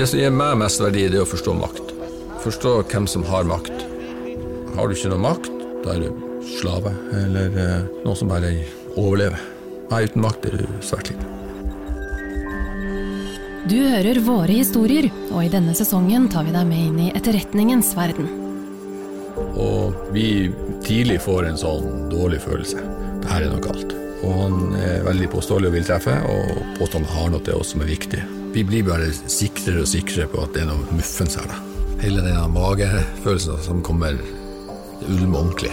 Det som gir meg mest verdi, det er å forstå makt. Forstå hvem som har makt. Har du ikke noe makt, da er du slave, eller eh, noen som bare overlever. Nei, uten makt er du svært liten. Du hører våre historier, og i denne sesongen tar vi deg med inn i etterretningens verden. Og vi tidlig får en sånn dårlig følelse. Det her er noe galt. Og han er veldig påståelig og vil treffe, og påstår han har noe til oss som er viktig. Vi blir bare sikrere og sikrere på at det er noe muffens her. da. Hele denne magefølelsen som kommer ulmer ordentlig.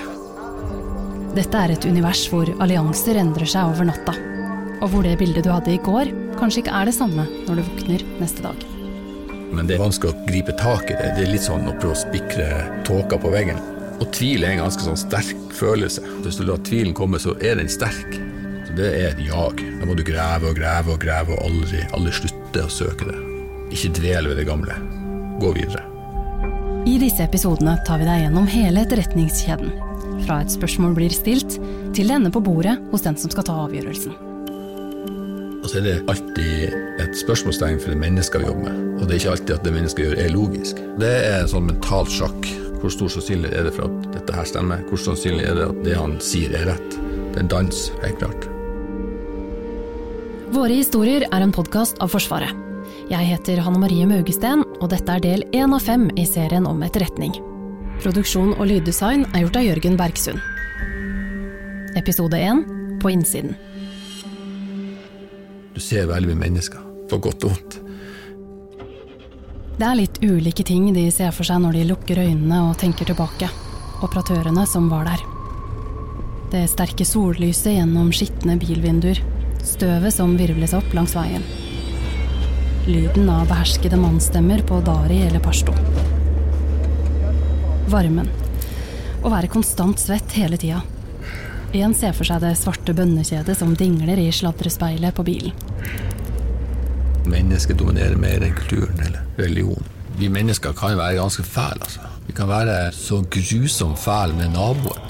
Dette er et univers hvor allianser endrer seg over natta. Og hvor det bildet du hadde i går, kanskje ikke er det samme når du våkner neste dag. Men det er vanskelig å gripe tak i det. Det er litt sånn å prøve å spikre tåka på veggen. Og tvil er en ganske sånn sterk følelse. Hvis du lar tvilen komme, så er den sterk. Det er et jag. Da må du grave og grave og grave og aldri, aldri slutte å søke det. Ikke dvel ved det gamle. Gå videre. I disse episodene tar vi deg gjennom hele etterretningskjeden. Fra et spørsmål blir stilt, til det ender på bordet hos den som skal ta avgjørelsen. Og så er det alltid et spørsmålstegn for det mennesket vi jobber med. Og det er ikke alltid at det mennesket gjør, er logisk. Det er en sånn mental sjakk. Hvor stor sannsynlighet er det for at dette her stemmer? Hvor sannsynlig er det at det han sier, er rett? Det er en dans, helt klart. Våre historier er en podkast av Forsvaret. Jeg heter Hanne Marie Maugesten, og dette er del én av fem i serien om etterretning. Produksjon og lyddesign er gjort av Jørgen Bergsund. Episode én På innsiden. Du ser veldig mye mennesker, på godt og vondt. Det er litt ulike ting de ser for seg når de lukker øynene og tenker tilbake. Operatørene som var der. Det sterke sollyset gjennom skitne bilvinduer. Støvet som virvles opp langs veien. Lyden av beherskede mannsstemmer på dari eller pashto. Varmen. Å være konstant svett hele tida. En ser for seg det svarte bønnekjedet som dingler i sladrespeilet på bilen. Mennesket dominerer mer enn kulturen eller religion. Vi mennesker kan være ganske fæle, altså. Vi kan være så grusomt fæle med naboen.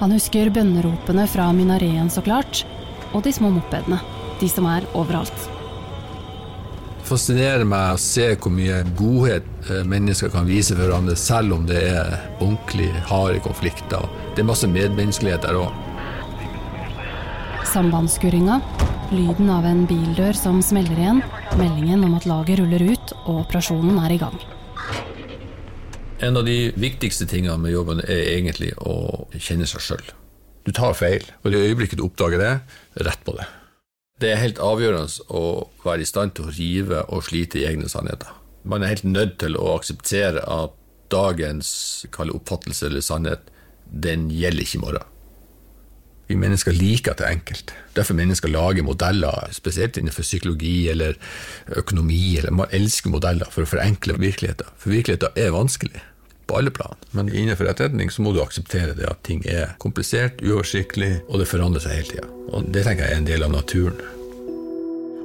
Han husker bønneropene fra minareen, så klart, og de små mopedene. De som er overalt. Det fascinerer meg å se hvor mye godhet eh, mennesker kan vise for hverandre, selv om det er ordentlig harde konflikter. Det er masse medmenneskelighet der òg. Sambandsskurringa, lyden av en bildør som smeller igjen, meldingen om at laget ruller ut og operasjonen er i gang. En av de viktigste tingene med jobben er egentlig å kjenne seg sjøl. Du tar feil, og i øyeblikket du oppdager det, rett på det. Det er helt avgjørende å være i stand til å rive og slite i egne sannheter. Man er helt nødt til å akseptere at dagens oppfattelse eller sannhet, den gjelder ikke i morgen. Vi mennesker liker at det er enkelt. Derfor mennesker lager modeller, spesielt innenfor psykologi eller økonomi. eller Man elsker modeller for å forenkle virkeligheten. For virkeligheten er vanskelig på alle plan. Men innenfor etterretning så må du akseptere det at ting er komplisert, uoversiktlig, og det forandrer seg hele tida. Og det tenker jeg er en del av naturen.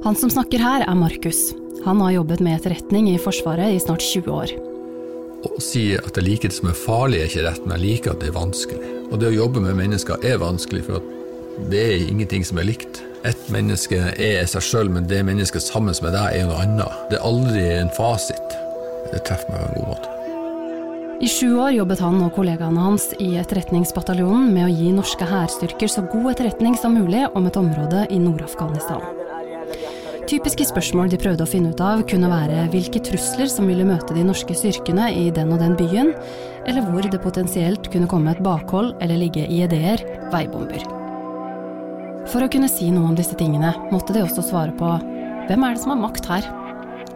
Han som snakker her, er Markus. Han har jobbet med etterretning i Forsvaret i snart 20 år. Å si at jeg liker det som er farlig, er ikke rett, men jeg liker at det er vanskelig. Og det å jobbe med mennesker er vanskelig, for det er ingenting som er likt. Ett menneske er seg sjøl, men det mennesket sammen med deg er noe annet. Det er aldri en fasit. Det treffer meg på en god måte. I sju år jobbet han og kollegaene hans i Etterretningsbataljonen med å gi norske hærstyrker så god etterretning som mulig om et område i Nord-Afghanistan. Typiske spørsmål de prøvde å finne ut av, kunne være hvilke trusler som ville møte de norske styrkene i den og den byen, eller hvor det potensielt kunne komme et bakhold eller ligge IED-er, veibomber. For å kunne si noe om disse tingene, måtte de også svare på hvem er det som har makt her?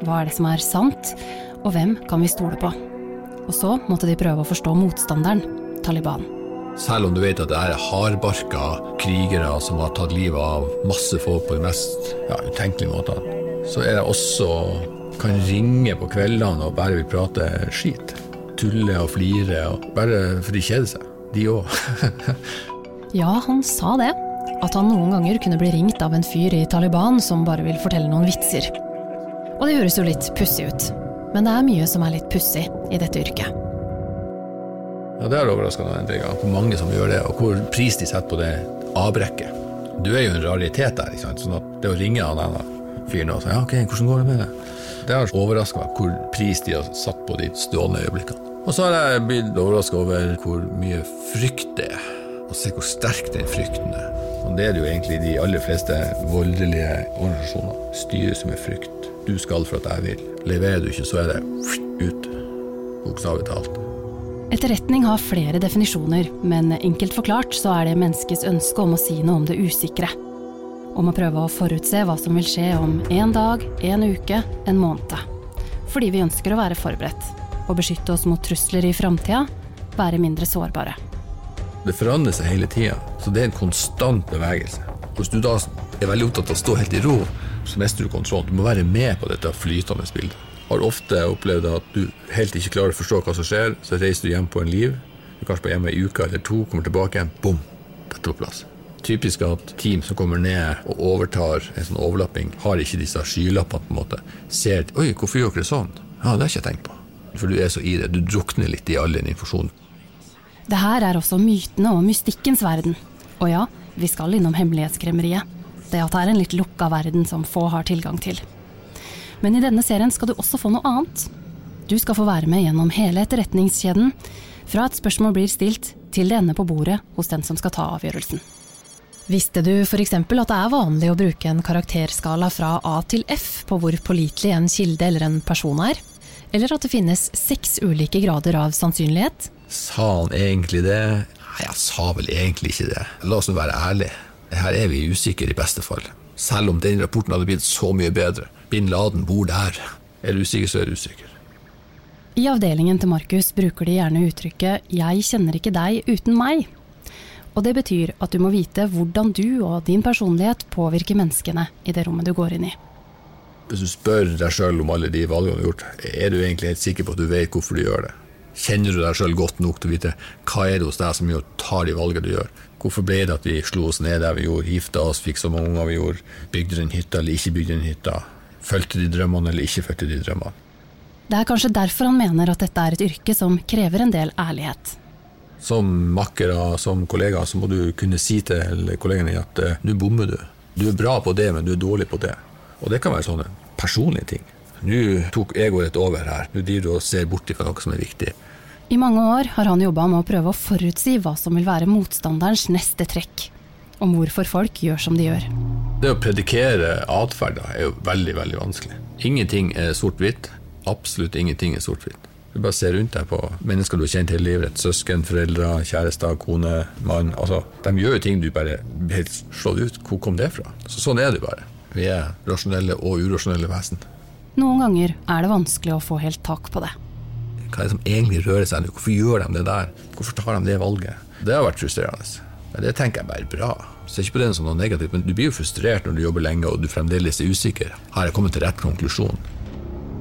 Hva er det som er sant? Og hvem kan vi stole på? Og så måtte de prøve å forstå motstanderen, Taliban. Selv om du vet at det er hardbarka krigere som har tatt livet av masse folk på de mest ja, utenkelige måtene, så er det også kan ringe på kveldene og bare vil prate skit. Tulle og flire, og bare for de kjeder seg. De òg. ja, han sa det. At han noen ganger kunne bli ringt av en fyr i Taliban som bare vil fortelle noen vitser. Og det høres jo litt pussig ut. Men det er mye som er litt pussig i dette yrket. Ja, Det er overraskende endringer. hvor mange som gjør det, og hvor pris de setter på det avbrekket. Du er jo en raritet der. ikke sant? Sånn at det å ringe han ene fyren og si ja, ok, hvordan går det med det? Det har overraska meg hvor pris de har satt på de stående øyeblikkene. Og så har jeg blitt overraska over hvor mye frykt det er, og se hvor sterk den frykten er. Og det er det jo egentlig de aller fleste voldelige organisasjoner. Styres med frykt. Du skal for at jeg vil. Leverer du ikke, så er det ut. Bokstavelig talt. Etterretning har flere definisjoner, men enkelt forklart så er det menneskets ønske om å si noe om det usikre. Om å prøve å forutse hva som vil skje om en dag, en uke, en måned. Fordi vi ønsker å være forberedt. Og beskytte oss mot trusler i framtida. Være mindre sårbare. Det forandrer seg hele tida, så det er en konstant bevegelse. Hvis du da er veldig opptatt av å stå helt i ro, så mister du kontrollen. Du må være med på dette flytende bildet. Har ofte opplevd at du helt ikke klarer å forstå hva som skjer, så reiser du hjem på en liv. Du kanskje på hjemme ei uke eller to, kommer tilbake igjen, bom, dette på plass. Typisk at team som kommer ned og overtar en sånn overlapping, har ikke disse skylappene. på en måte. Ser Oi, hvorfor gjør dere sånn? Ja, det har jeg ikke tenkt på. For du er så i det. Du drukner litt i all den informasjonen. Det her er også mytene og mystikkens verden. Og ja, vi skal innom hemmelighetskremmeriet. Det at det er en litt lukka verden som få har tilgang til. Men i denne serien skal du også få noe annet. Du skal få være med gjennom hele etterretningskjeden, fra et spørsmål blir stilt, til det ender på bordet hos den som skal ta avgjørelsen. Visste du f.eks. at det er vanlig å bruke en karakterskala fra A til F på hvor pålitelig en kilde eller en person er? Eller at det finnes seks ulike grader av sannsynlighet? Sa han egentlig det? Nei, jeg sa vel egentlig ikke det. La oss nå være ærlige. Her er vi usikre i beste fall. Selv om den rapporten hadde blitt så mye bedre. Bin Laden bor der. Er du usikker, så er du usikker. I avdelingen til Markus bruker de gjerne uttrykket 'jeg kjenner ikke deg uten meg'. Og det betyr at du må vite hvordan du og din personlighet påvirker menneskene i det rommet du går inn i. Hvis du spør deg sjøl om alle de valgene du har gjort, er du egentlig helt sikker på at du vet hvorfor du gjør det? Kjenner du deg sjøl godt nok til å vite hva er det hos deg som gjør tar de valgene du gjør? Hvorfor ble det at vi slo oss ned der vi gjorde, gifta oss, fikk så mange unger vi gjorde, bygde den hytta eller ikke bygde den hytta, fulgte de drømmene eller ikke fulgte de drømmene? Det er kanskje derfor han mener at dette er et yrke som krever en del ærlighet. Som makkere, som kollega, så må du kunne si til kollegene dine at uh, nå bommer du. Du er bra på det, men du er dårlig på det. Og det kan være sånne personlige ting. Nå tok egoet over her. Nå driver du og ser bort fra noe som er viktig. I mange år har han jobba med å prøve å forutsi hva som vil være motstanderens neste trekk. Om hvorfor folk gjør som de gjør. Det å predikere atferd er jo veldig, veldig vanskelig. Ingenting er sort-hvitt. Absolutt ingenting er sort-hvitt. Du bare ser rundt deg på mennesker du har kjent hele livet. Søsken, foreldre, kjærester, kone, mann. Altså, de gjør jo ting du bare helt slått ut. Hvor kom det fra? Så sånn er det bare. Vi er rasjonelle og urasjonelle vesen. Noen ganger er det vanskelig å få helt tak på det. Hva er det som egentlig rører seg nå? Hvorfor gjør de det der? Hvorfor tar de det valget? Det har vært frustrerende. Men det tenker jeg bare er bra. Så ikke på det som noe negativt, men du blir jo frustrert når du jobber lenge og du fremdeles er usikker. Har jeg kommet til rett konklusjon?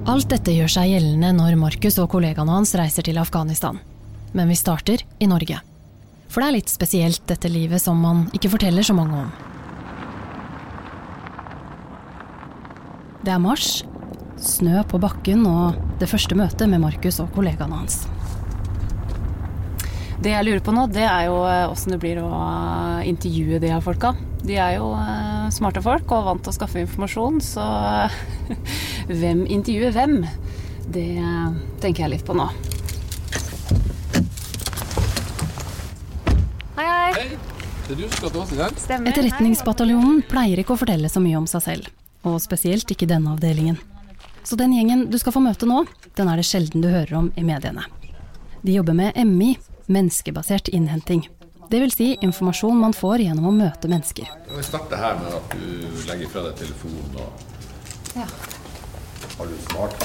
Alt dette gjør seg gjeldende når Markus og kollegaene hans reiser til Afghanistan. Men vi starter i Norge. For det er litt spesielt dette livet som man ikke forteller så mange om. Det er mars, snø på bakken og det første møtet med Markus og kollegaene hans. Det jeg lurer på nå, det er jo åssen det blir å intervjue de her folka. De er jo smarte folk og vant til å skaffe informasjon, så hvem intervjuer hvem? Det tenker jeg litt på nå. Hei, hei. Hei, det er du som skal til oss i dag? Stemmer. Etterretningsbataljonen pleier ikke å fortelle så mye om seg selv, og spesielt ikke denne avdelingen. Så den gjengen du skal få møte nå, den er det sjelden du hører om i mediene. De jobber med MI, menneskebasert innhenting. Det vil si informasjon man får gjennom å møte mennesker. Vi starter her med at du legger fra deg telefonen. og Ja. Har du smart?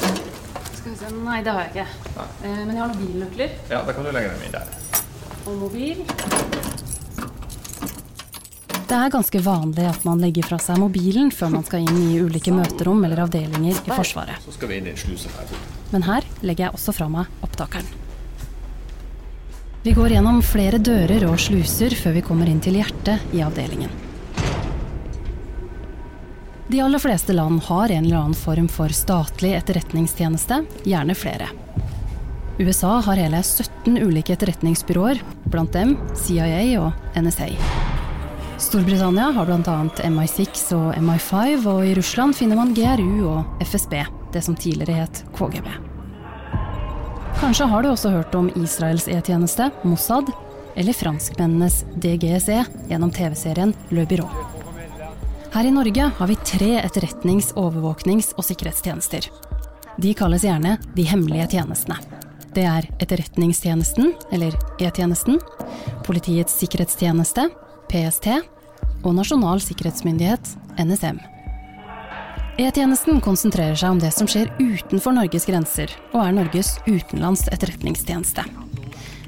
Skal vi se. Nei, det har jeg ikke. Nei. Eh, Men jeg har noen bilnøkler Ja, da kan du legge dem inn der. og mobil. Det er ganske vanlig at man legger fra seg mobilen før man skal inn i ulike møterom eller avdelinger i Forsvaret. Så skal vi inn i sluse her. Men her legger jeg også fra meg opptakeren. Vi går gjennom flere dører og sluser før vi kommer inn til hjertet i avdelingen. De aller fleste land har en eller annen form for statlig etterretningstjeneste, gjerne flere. USA har hele 17 ulike etterretningsbyråer, blant dem CIA og NSA. Storbritannia har bl.a. MI6 og MI5, og i Russland finner man GRU og FSB. det som tidligere het KGB. Kanskje har du også hørt om Israels E-tjeneste, Mossad, eller franskmennenes DGSE gjennom TV-serien Le Byrå. Her i Norge har vi tre etterretnings-, overvåknings- og sikkerhetstjenester. De kalles gjerne de hemmelige tjenestene. Det er Etterretningstjenesten, eller E-tjenesten, Politiets sikkerhetstjeneste, PST, og Nasjonal sikkerhetsmyndighet, NSM. E-tjenesten konsentrerer seg om det som skjer utenfor Norges grenser, og er Norges utenlands etterretningstjeneste.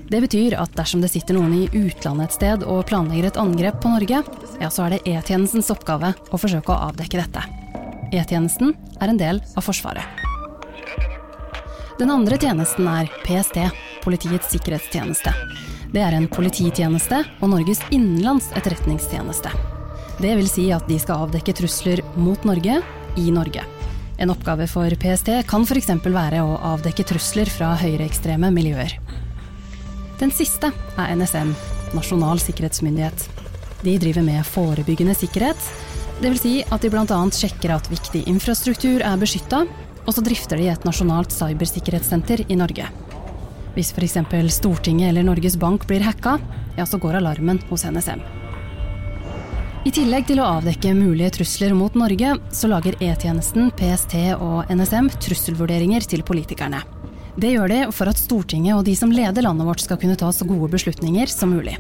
Det betyr at dersom det sitter noen i utlandet et sted og planlegger et angrep på Norge, ja, så er det E-tjenestens oppgave å forsøke å avdekke dette. E-tjenesten er en del av Forsvaret. Den andre tjenesten er PST, Politiets sikkerhetstjeneste. Det er en polititjeneste og Norges innenlands etterretningstjeneste. Det vil si at de skal avdekke trusler mot Norge i Norge. En oppgave for PST kan f.eks. være å avdekke trusler fra høyreekstreme miljøer. Den siste er NSM, Nasjonal sikkerhetsmyndighet. De driver med forebyggende sikkerhet. Dvs. Si at de bl.a. sjekker at viktig infrastruktur er beskytta, og så drifter de et nasjonalt cybersikkerhetssenter i Norge. Hvis f.eks. Stortinget eller Norges Bank blir hacka, ja, så går alarmen hos NSM. I tillegg til å avdekke mulige trusler mot Norge, så lager E-tjenesten, PST og NSM trusselvurderinger til politikerne. Det gjør de for at Stortinget og de som leder landet vårt skal kunne ta så gode beslutninger som mulig.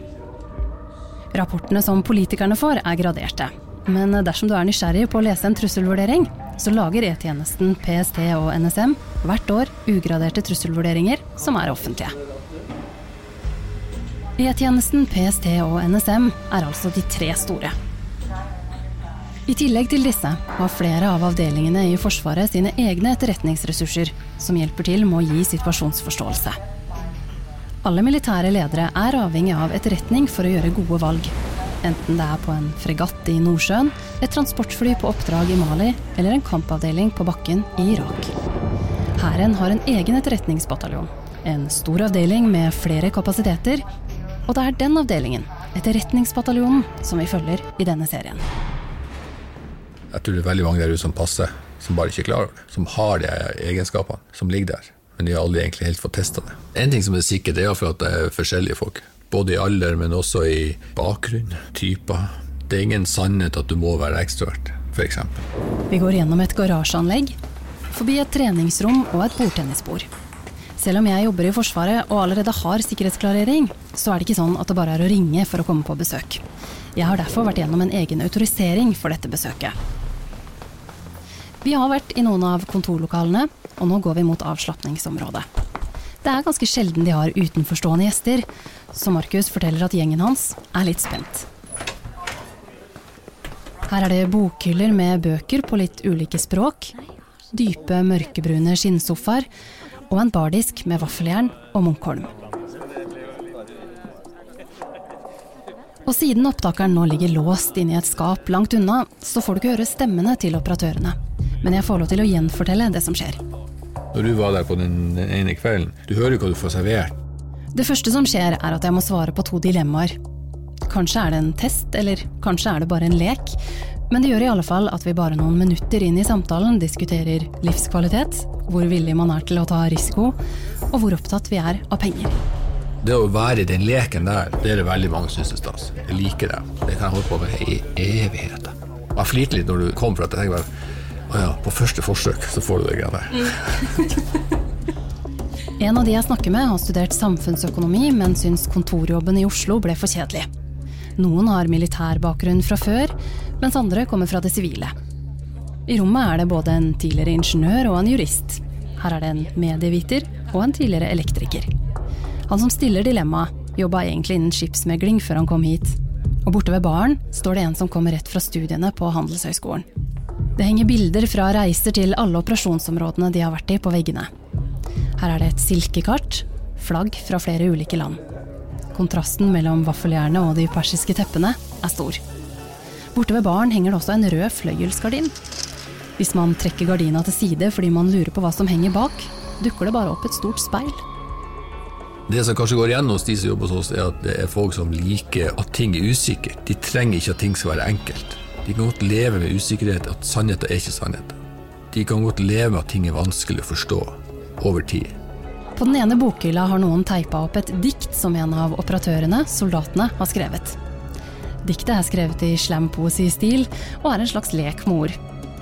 Rapportene som politikerne får, er graderte. Men dersom du er nysgjerrig på å lese en trusselvurdering, så lager E-tjenesten, PST og NSM hvert år ugraderte trusselvurderinger som er offentlige. E-tjenesten, PST og NSM er altså de tre store. I tillegg til disse har flere av avdelingene i Forsvaret sine egne etterretningsressurser som hjelper til med å gi situasjonsforståelse. Alle militære ledere er avhengig av etterretning for å gjøre gode valg, Enten det er på en fregatt i Nordsjøen, et transportfly på oppdrag i Mali eller en kampavdeling på bakken i Irak. Hæren har en egen etterretningsbataljon. En stor avdeling med flere kapasiteter. Og det er den avdelingen, Etterretningsbataljonen, som vi følger i denne serien. Jeg tror det er veldig mange der ute som passer, som bare ikke er klar over det. Som har de egenskapene som ligger der. Men de har aldri egentlig helt fått testa det. En ting som er sikkert, er at det er forskjellige folk. Både i alder, men også i bakgrunn, typer. Det er ingen sannhet at du må være ekstrovert, f.eks. Vi går gjennom et garasjeanlegg, forbi et treningsrom og et bordtennisbord. Selv om jeg jobber i Forsvaret og allerede har sikkerhetsklarering, så er det ikke sånn at det bare er å ringe for å komme på besøk. Jeg har derfor vært gjennom en egen autorisering for dette besøket. Vi har vært i noen av kontorlokalene, og nå går vi mot avslapningsområdet. Det er ganske sjelden de har utenforstående gjester, så Markus forteller at gjengen hans er litt spent. Her er det bokhyller med bøker på litt ulike språk, dype mørkebrune skinnsofaer og en bardisk med vaffeljern og Munkholm. Og siden opptakeren nå ligger låst inne i et skap langt unna, så får du ikke høre stemmene til operatørene. Men jeg får lov til å gjenfortelle det som skjer. Når du var der på den ene kvelden, du hører jo hva du får servert. Det første som skjer, er at jeg må svare på to dilemmaer. Kanskje er det en test, eller kanskje er det bare en lek. Men det gjør i alle fall at vi bare noen minutter inn i samtalen diskuterer livskvalitet, hvor villig man er til å ta risiko, og hvor opptatt vi er av penger. Det å være i den leken der, det er det veldig mange syns er stas. Jeg liker det. Det kan jeg holde på med i evigheter. Jeg flirte litt når du kom, for at jeg tenker bare å ja, på første forsøk så får du det greia der. en av de jeg snakker med, har studert samfunnsøkonomi, men syns kontorjobben i Oslo ble for kjedelig. Noen har militær bakgrunn fra før, mens andre kommer fra det sivile. I rommet er det både en tidligere ingeniør og en jurist. Her er det en medieviter og en tidligere elektriker. Han som stiller dilemmaet, jobba egentlig innen skipsmegling før han kom hit. Og borte ved baren står det en som kommer rett fra studiene på Handelshøyskolen. Det henger bilder fra reiser til alle operasjonsområdene de har vært i, på veggene. Her er det et silkekart, flagg fra flere ulike land. Kontrasten mellom vaffeljernet og de persiske teppene er stor. Borte ved baren henger det også en rød fløyelsgardin. Hvis man trekker gardina til side fordi man lurer på hva som henger bak, dukker det bare opp et stort speil. Det som kanskje går igjen hos de som jobber hos oss, er at det er folk som liker at ting er usikkert. De trenger ikke at ting skal være enkelt. De kan godt leve med usikkerhet, at sannheten er ikke sannheten. De kan godt leve med at ting er vanskelig å forstå over tid. På den ene bokhylla har noen teipa opp et dikt som en av operatørene, soldatene, har skrevet. Diktet er skrevet i slampoesistil og er en slags lek med ord.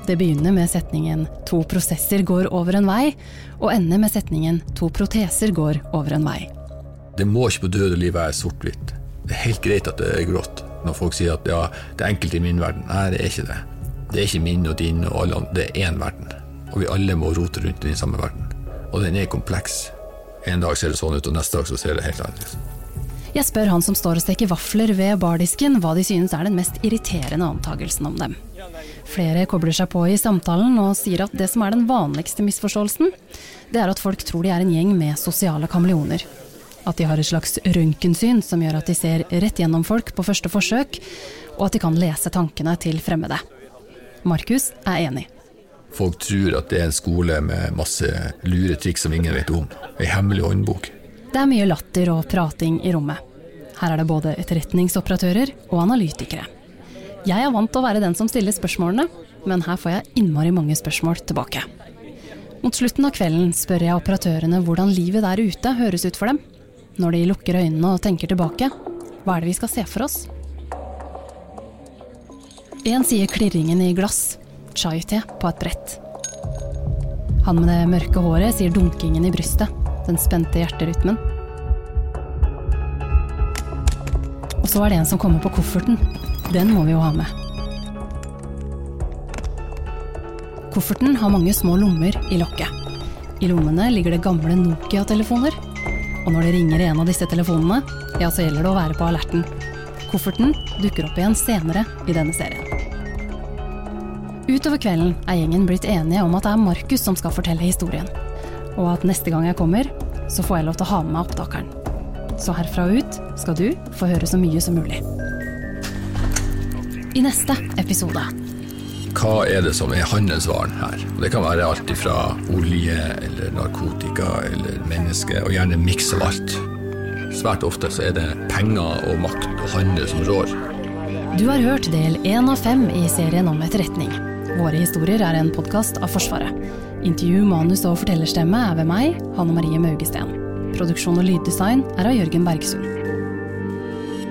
Det begynner med setningen 'to prosesser går over en vei', og ender med setningen 'to proteser går over en vei'. Det må ikke på døde liv være sort-hvitt. Det er helt greit at det er grått når folk sier at ja, det er enkelt i min verden. Nei, det er ikke det. Det er ikke min og din og alle andre. Det er én verden. Og vi alle må rote rundt i den samme verden. Og den er kompleks. En dag ser det sånn ut, og neste dag så ser det helt annerledes ut. Jeg spør han som står og steker vafler ved bardisken hva de synes er den mest irriterende antagelsen om dem. Flere kobler seg på i samtalen og sier at det som er den vanligste misforståelsen, det er at folk tror de er en gjeng med sosiale kameleoner. At de har et slags røntgensyn som gjør at de ser rett gjennom folk på første forsøk, og at de kan lese tankene til fremmede. Markus er enig. Folk tror at det er en skole med masse lure triks som ingen vet om. Ei hemmelig håndbok. Det er mye latter og prating i rommet. Her er det både etterretningsoperatører og analytikere. Jeg er vant til å være den som stiller spørsmålene, men her får jeg innmari mange spørsmål tilbake. Mot slutten av kvelden spør jeg operatørene hvordan livet der ute høres ut for dem. Når de lukker øynene og tenker tilbake, hva er det vi skal se for oss? En sier klirringen i glass, chai-te på et brett. Han med det mørke håret sier dunkingen i brystet, den spente hjerterytmen. Og så er det en som kommer på kofferten. Den må vi jo ha med. Kofferten har mange små lommer i lokket. I lommene ligger det gamle Nokia-telefoner. Og når det ringer i en av disse telefonene, ja, så gjelder det å være på alerten. Kofferten dukker opp igjen senere i denne serien. Utover kvelden er gjengen blitt enige om at det er Markus som skal fortelle historien. Og at neste gang jeg kommer, så får jeg lov til å ha med meg opptakeren. Så herfra og ut skal du få høre så mye som mulig. I neste episode Hva er det som er handelsvaren her? Det kan være alt fra olje eller narkotika eller mennesker, og gjerne miks av alt. Svært ofte så er det penger og makt og handel som rår. Du har hørt del én av fem i serien om etterretning. Våre historier er en podkast av Forsvaret. Intervju, manus og fortellerstemme er ved meg, Hanne Marie Maugesten. Produksjon og lyddesign er av Jørgen Bergsund.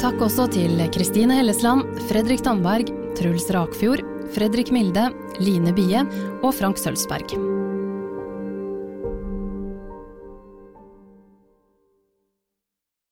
Takk også til Kristine Hellesland, Fredrik Tandberg, Truls Rakfjord, Fredrik Milde, Line Bie og Frank Sølvsberg.